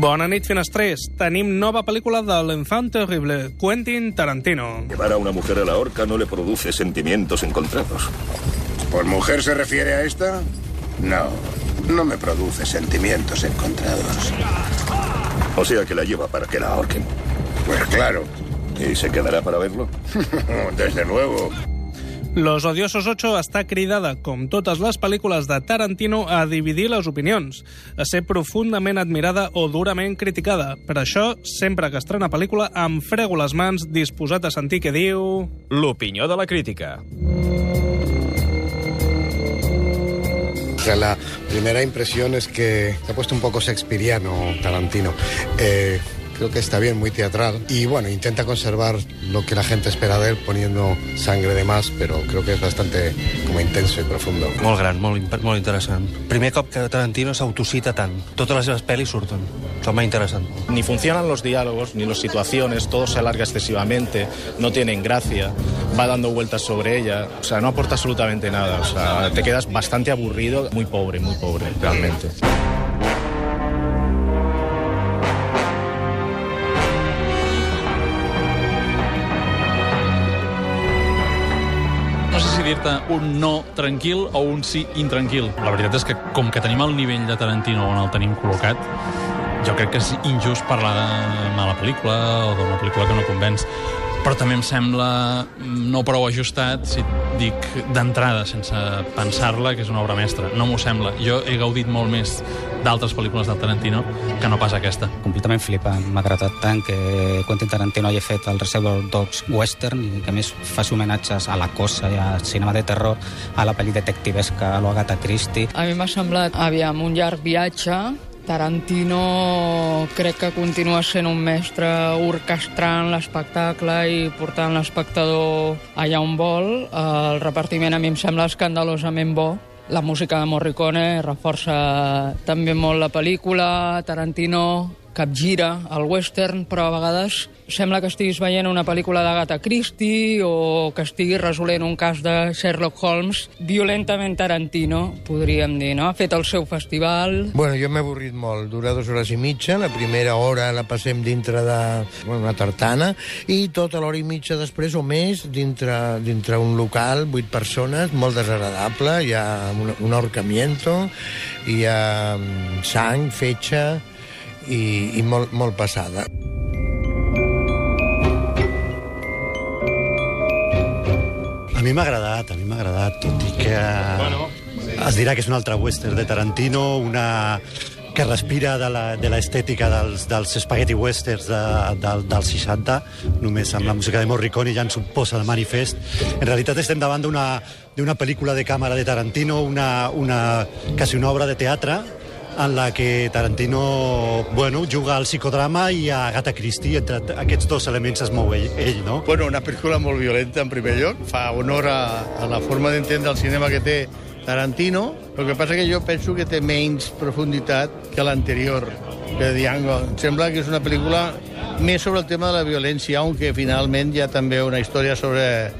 Bona nit, finestrers. Tenim nova pel·lícula de l'Enfant Terrible, Quentin Tarantino. Llevar a una mujer a la horca no le produce sentimientos encontrados. ¿Por mujer se refiere a esta? No, no me produce sentimientos encontrados. O sea que la lleva para que la ahorquen. Pues claro, ¿Y se quedará para verlo? desde luego. Los Odiosos 8 està cridada, com totes les pel·lícules de Tarantino, a dividir les opinions, a ser profundament admirada o durament criticada. Per això, sempre que estrena pel·lícula, em frego les mans, disposat a sentir què diu... L'opinió de la crítica. O sea, la primera impresión es que se ha puesto un poco shakespeariano Tarantino. Eh, creo que está bien, muy teatral. Y bueno, intenta conservar lo que la gente espera de él poniendo sangre de más, pero creo que es bastante como intenso y profundo. Molt gran, molt, molt interessant. Primer cop que Tarantino s'autocita tant. Totes les seves pel·lis surten. Això m'ha interessant. Ni funcionan los diálogos, ni las situaciones, todo se alarga excesivamente, no tienen gracia, va dando vueltas sobre ella, o sea, no aporta absolutamente nada, o sea, te quedas bastante aburrido, muy pobre, muy pobre, realmente. No sé si dir-te un no tranquil o un sí intranquil. La veritat és que, com que tenim el nivell de Tarantino on el tenim col·locat, jo crec que és injust parlar de mala pel·lícula o d'una pel·lícula que no convenç. Però també em sembla no prou ajustat si dic d'entrada, sense pensar-la, que és una obra mestra. No m'ho sembla. Jo he gaudit molt més d'altres pel·lícules del Tarantino que no pas aquesta. completament flipant. M'ha agradat tant que Quentin Tarantino hagi fet el Reservoir Dogs western i que a més faci homenatges a la cosa i a cinema de terror, a la pel·li detectivesca, a l'Agatha Christie. A mi m'ha semblat, aviam, un llarg viatge. Tarantino crec que continua sent un mestre orquestrant l'espectacle i portant l'espectador allà on vol. El repartiment a mi em sembla escandalosament bo. La música de Morricone reforça també molt la pel·lícula. Tarantino capgira el western, però a vegades sembla que estiguis veient una pel·lícula d'Agatha Christie o que estiguis resolent un cas de Sherlock Holmes violentament Tarantino, podríem dir, no? Ha fet el seu festival, Bueno, jo m'he avorrit molt. Dura dues hores i mitja. La primera hora la passem dintre de bueno, una tartana i tota l'hora i mitja després o més dintre, dintre un local, vuit persones, molt desagradable. Hi ha un, un ahorcamiento, hi ha mm, sang, fetge i, i molt, molt passada. A mi m'ha agradat, a mi m'ha agradat, tot i que bueno. es dirà que és un altre western de Tarantino, una que respira de la- de l'estètica dels, dels spaghetti westerns de, del, dels 60, només amb la música de Morricone ja ens ho posa de manifest. En realitat estem davant d'una d'una pel·lícula de càmera de Tarantino, una, una, quasi una obra de teatre, en la que Tarantino bueno, juga al psicodrama i a Agatha Christie, entre aquests dos elements es mou ell, ell no? Bueno, una pel·lícula molt violenta, en primer lloc. Fa honor a, a la forma d'entendre el cinema que té Tarantino. El que passa que jo penso que té menys profunditat que l'anterior, que Django. Em sembla que és una pel·lícula més sobre el tema de la violència, aunque finalment hi ha també una història sobre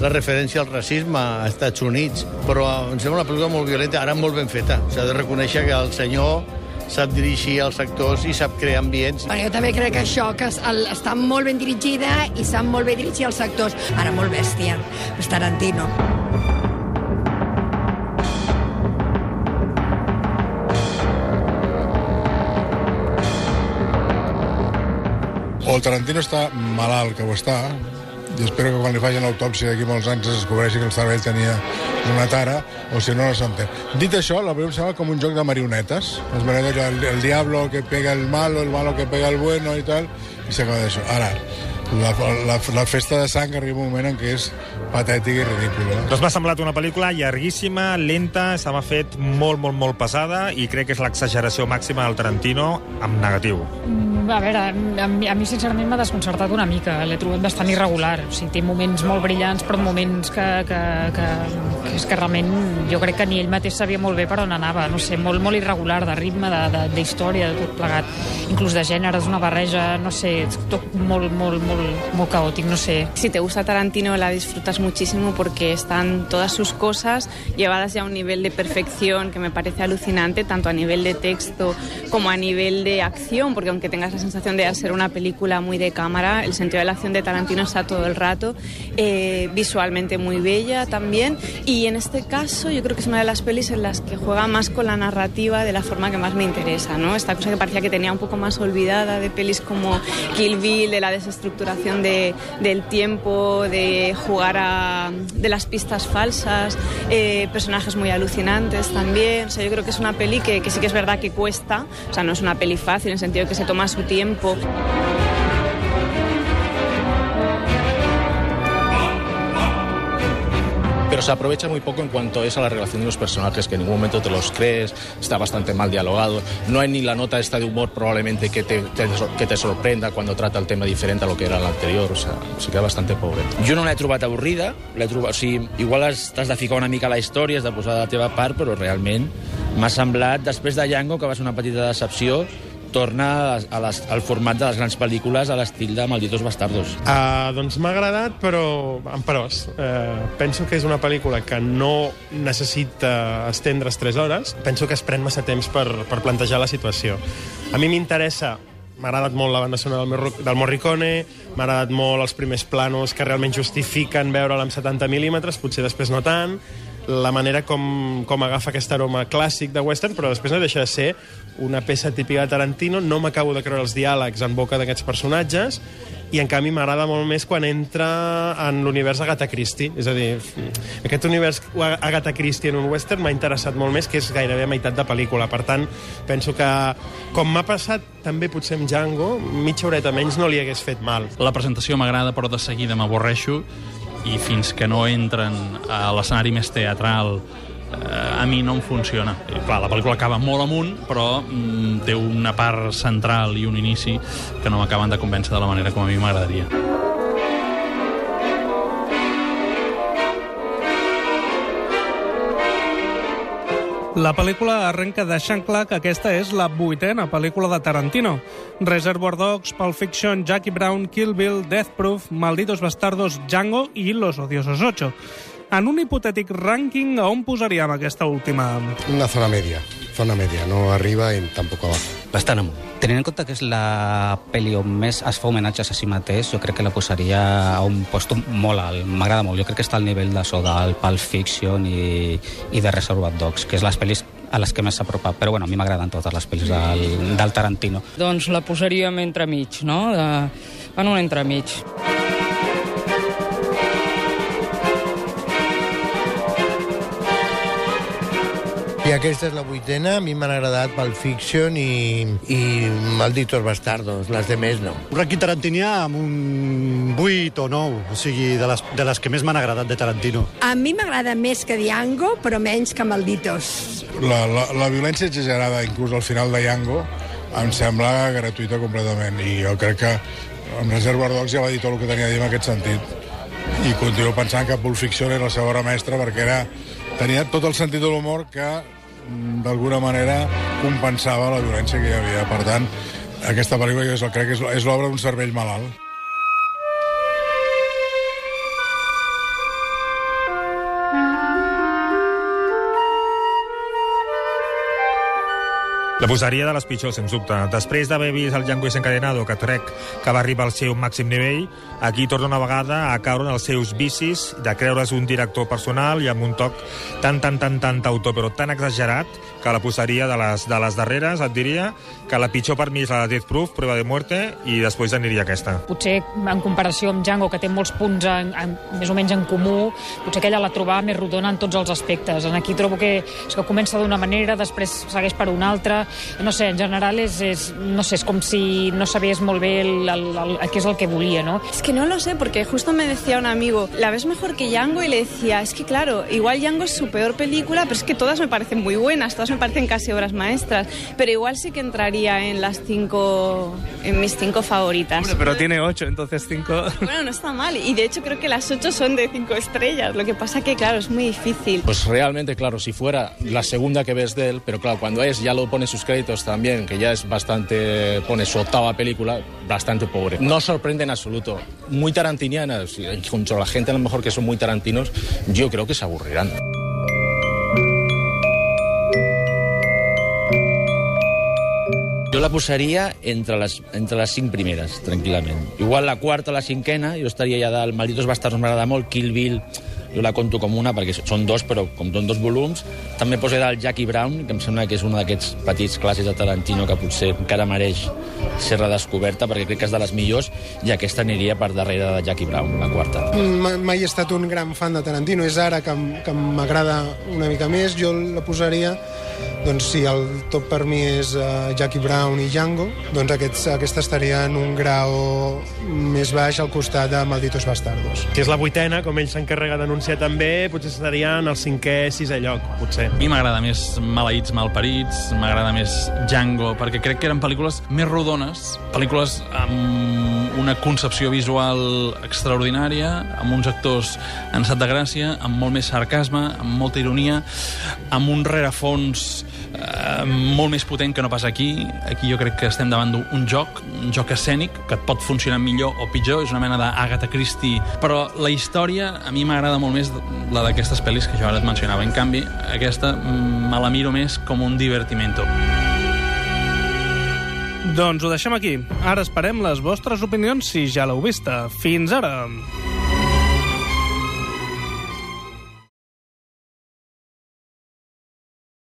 la referència al racisme a Estats Units. Però em sembla una pel·lícula molt violenta, ara molt ben feta. S'ha de reconèixer que el senyor sap dirigir els actors i sap crear ambients. Bueno, jo també crec que això, que es- el, està molt ben dirigida i sap molt bé dirigir els actors. Ara, molt bèstia, és Tarantino. o el Tarantino està malalt, que ho està, i espero que quan li facin l'autòpsia d'aquí molts anys es descobreixi que el cervell tenia una tara, o si no, no s'entén. Dit això, la pel·lícula em sembla com un joc de marionetes. Les marionetes, el, el diablo que pega el malo, el malo que pega el bueno i tal, i s'acaba d'això. Ara, la, la, la festa de sang arriba un moment en què és patètica i ridícula. Doncs m'ha semblat una pel·lícula llarguíssima, lenta, se m'ha fet molt, molt, molt pesada i crec que és l'exageració màxima del Tarantino amb negatiu. Mm, A veure, a mi, a mi sincerament m'ha desconcertat una mica. L'he trobat bastant irregular. O sigui, té moments molt brillants, però moments que, que, que, que és que realment jo crec que ni ell mateix sabia molt bé per on anava. No sé, molt, molt irregular, de ritme, de- de- d'història, de, de tot plegat. Inclús de gèneres, una barreja, no sé, és tot molt, molt, molt molt caòtic, no sé. Si te gusta Tarantino la disfrutas muchísimo porque están todas sus cosas llevadas ya a un nivel de perfección que me parece alucinante, tanto a nivel de texto como a nivel de acción, porque aunque tengas la sensación de ser una película muy de cámara, el sentido de la acción de Tarantino está todo el rato, eh, visualmente muy bella también, y en este caso yo creo que es una de las pelis en las que juega más con la narrativa de la forma que más me interesa, ¿no? Esta cosa que parecía que tenía un poco más olvidada de pelis como Kill Bill, de la de, del tiempo, de jugar a, de las pistas falsas, eh, personajes muy alucinantes también. O sea, yo creo que es una peli que, que sí que es verdad que cuesta, o sea, no es una peli fácil en el sentido de que se toma su tiempo. Pero se aprovecha muy poco en cuanto es a la relación de los personajes, que en ningún momento te los crees, está bastante mal dialogado, no hay ni la nota esta de humor probablemente que te, te, que te sorprenda cuando trata el tema diferente a lo que era l'anterior, o sea, se queda bastante pobre. Jo no l'he trobat avorrida, l'he trobat, o sigui, igual t'has de ficar una mica a la història, has de posar de la teva part, però realment m'ha semblat, després de Django, que va ser una petita decepció, torna a les, al format de les grans pel·lícules a l'estil de Malditos Bastardos. Uh, doncs m'ha agradat, però amb peròs. Uh, penso que és una pel·lícula que no necessita estendre's 3 hores. Penso que es pren massa temps per, per plantejar la situació. A mi m'interessa m'ha agradat molt la banda sonora del, del Morricone, m'ha agradat molt els primers planos que realment justifiquen veure'l amb 70 mil·límetres, potser després no tant, la manera com, com agafa aquest aroma clàssic de western, però després no deixa de ser una peça típica de Tarantino. No m'acabo de creure els diàlegs en boca d'aquests personatges, i en canvi m'agrada molt més quan entra en l'univers Agatha Christie. És a dir, aquest univers Agatha Christie en un western m'ha interessat molt més, que és gairebé a meitat de pel·lícula. Per tant, penso que, com m'ha passat també potser amb Django, mitja horeta menys no li hagués fet mal. La presentació m'agrada, però de seguida m'avorreixo i fins que no entren a l'escenari més teatral eh, a mi no em funciona. I, clar, la pel·lícula acaba molt amunt, però mm, té una part central i un inici que no m'acaben de convèncer de la manera com a mi m'agradaria. La pel·lícula arrenca deixant clar que aquesta és la vuitena pel·lícula de Tarantino. Reservoir Dogs, Pulp Fiction, Jackie Brown, Kill Bill, Death Proof, Malditos Bastardos, Django i Los Odiosos 8. En un hipotètic rànquing, on posaríem aquesta última? Una zona media. Zona media, no arriba i tampoc abajo. Bastant amunt. Tenint en compte que és la pel·li on més es fa homenatges a si mateix, jo crec que la posaria a un post molt alt. M'agrada molt. Jo crec que està al nivell de so del Pulp Fiction i, i de Reservoir Dogs, que és les pel·lis a les que més s'apropa. Però bueno, a mi m'agraden totes les pel·lis del, del Tarantino. Doncs la posaríem entremig, no? De, en un entremig. Aquesta és la vuitena, a mi m'han agradat Pulp Fiction i, i Malditos Bastardos, les de més no. Un rànquing tarantinià amb un 8 o 9, o sigui, de les, de les que més m'han agradat de Tarantino. A mi m'agrada més que Django, però menys que Malditos. La, la, la violència exagerada, inclús al final de Django, em sembla gratuïta completament. I jo crec que en Reservoir Dogs ja va dir tot el que tenia a dir en aquest sentit. I continuo pensant que Pulp Fiction era la seva obra mestra perquè era, tenia tot el sentit de l'humor que d'alguna manera compensava la violència que hi havia. Per tant, aquesta pel·lícula jo crec que és, és l'obra d'un cervell malalt. La posaria de les pitjors, sens dubte. Després d'haver vist el Django desencadenado, que crec que va arribar al seu màxim nivell, aquí torna una vegada a caure en els seus vicis de creure's un director personal i amb un toc tan, tan, tan, tan autor, però tan exagerat, que la posaria de les, de les darreres, et diria, que la pitjor per mi és la de Death Proof, Prueba de Muerte, i després aniria aquesta. Potser en comparació amb Django, que té molts punts en, en, més o menys en comú, potser aquella la trobava més rodona en tots els aspectes. En aquí trobo que, és que comença d'una manera, després segueix per una altra, no sé, en general és, és, no sé, és com si no sabés molt bé el, el, el, el, què és el que volia, no? Es que no lo sé, porque justo me decía un amigo, ¿la ves mejor que Django? Y le decía, es que claro, igual Django es su peor película, pero es que todas me parecen muy buenas, todas me me parecen casi obras maestras, pero igual sí que entraría en las cinco, en mis cinco favoritas. Hombre, pero tiene ocho, entonces cinco... Bueno, no está mal, y de hecho creo que las ocho son de cinco estrellas, lo que pasa que, claro, es muy difícil. Pues realmente, claro, si fuera la segunda que ves de él, pero claro, cuando es, ya lo pone sus créditos también, que ya es bastante, pone su octava película, bastante pobre. No sorprende en absoluto. Muy tarantiniana, junto a la gente a lo mejor que son muy tarantinos, yo creo que se aburrirán. Jo la posaria entre les, entre les cinc primeres, tranquil·lament. Igual la quarta o la cinquena, jo estaria ja dalt. Malditos Bastards m'agrada molt, Kill Bill jo la conto com una, perquè són dos, però com són dos volums. També poso dalt Jackie Brown, que em sembla que és una d'aquests petits clàssics de Tarantino que potser encara mereix ser redescoberta, perquè crec que és de les millors, i aquesta aniria per darrere de Jackie Brown, la quarta. Ma- Mai he estat un gran fan de Tarantino, és ara que, que m'agrada una mica més. Jo la posaria, doncs si el top per mi és uh, Jackie Brown i Django, doncs aquests, aquesta estaria en un grau més baix al costat de Malditos Bastardos. Que és la vuitena, com ell s'encarrega d'anunciar també, potser estaria en el cinquè, sisè lloc, potser. A mi m'agrada més Maleïts Malparits, m'agrada més Django, perquè crec que eren pel·lícules més rodones, pel·lícules amb una concepció visual extraordinària, amb uns actors en estat de gràcia, amb molt més sarcasme, amb molta ironia, amb un rerefons eh, molt més potent que no pas aquí. Aquí jo crec que estem davant d'un joc, un joc escènic, que et pot funcionar millor o pitjor, és una mena d'Agatha Christie, però la història a mi m'agrada molt més la d'aquestes pel·lis que jo ara et mencionava. En canvi, aquesta mm, me la miro més com un divertimento. Doncs ho deixem aquí. Ara esperem les vostres opinions si ja l'heu vista. Fins ara!